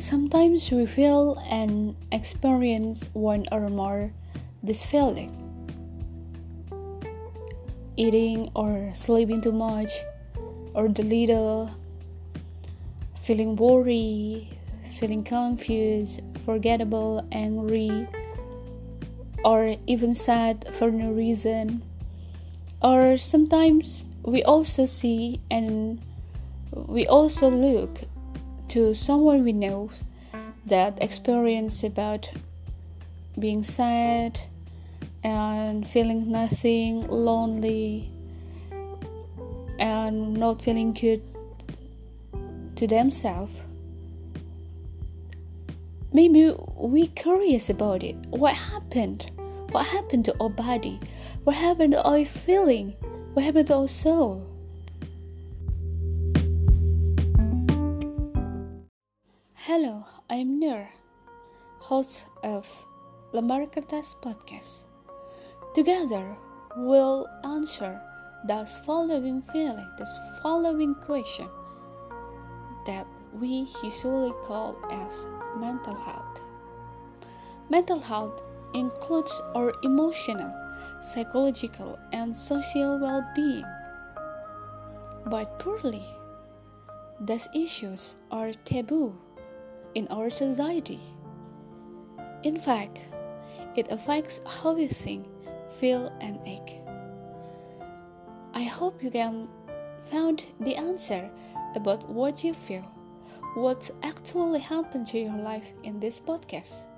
Sometimes we feel and experience one or more this feeling. Eating or sleeping too much, or the little, feeling worried, feeling confused, forgettable, angry, or even sad for no reason. Or sometimes we also see and we also look to someone we know that experience about being sad and feeling nothing, lonely, and not feeling good to themselves. Maybe we curious about it. What happened? What happened to our body? What happened to our feeling? What happened to our soul? Hello, I'm Nur, host of Lembar Kertas Podcast. Together, we'll answer those following feeling, this following question that we usually call as mental health. Mental health includes our emotional, psychological, and social well being. But poorly, these issues are taboo in our society. In fact, it affects how we think, feel, and act. I hope you can find the answer about what you feel, what actually happened to your life in this podcast.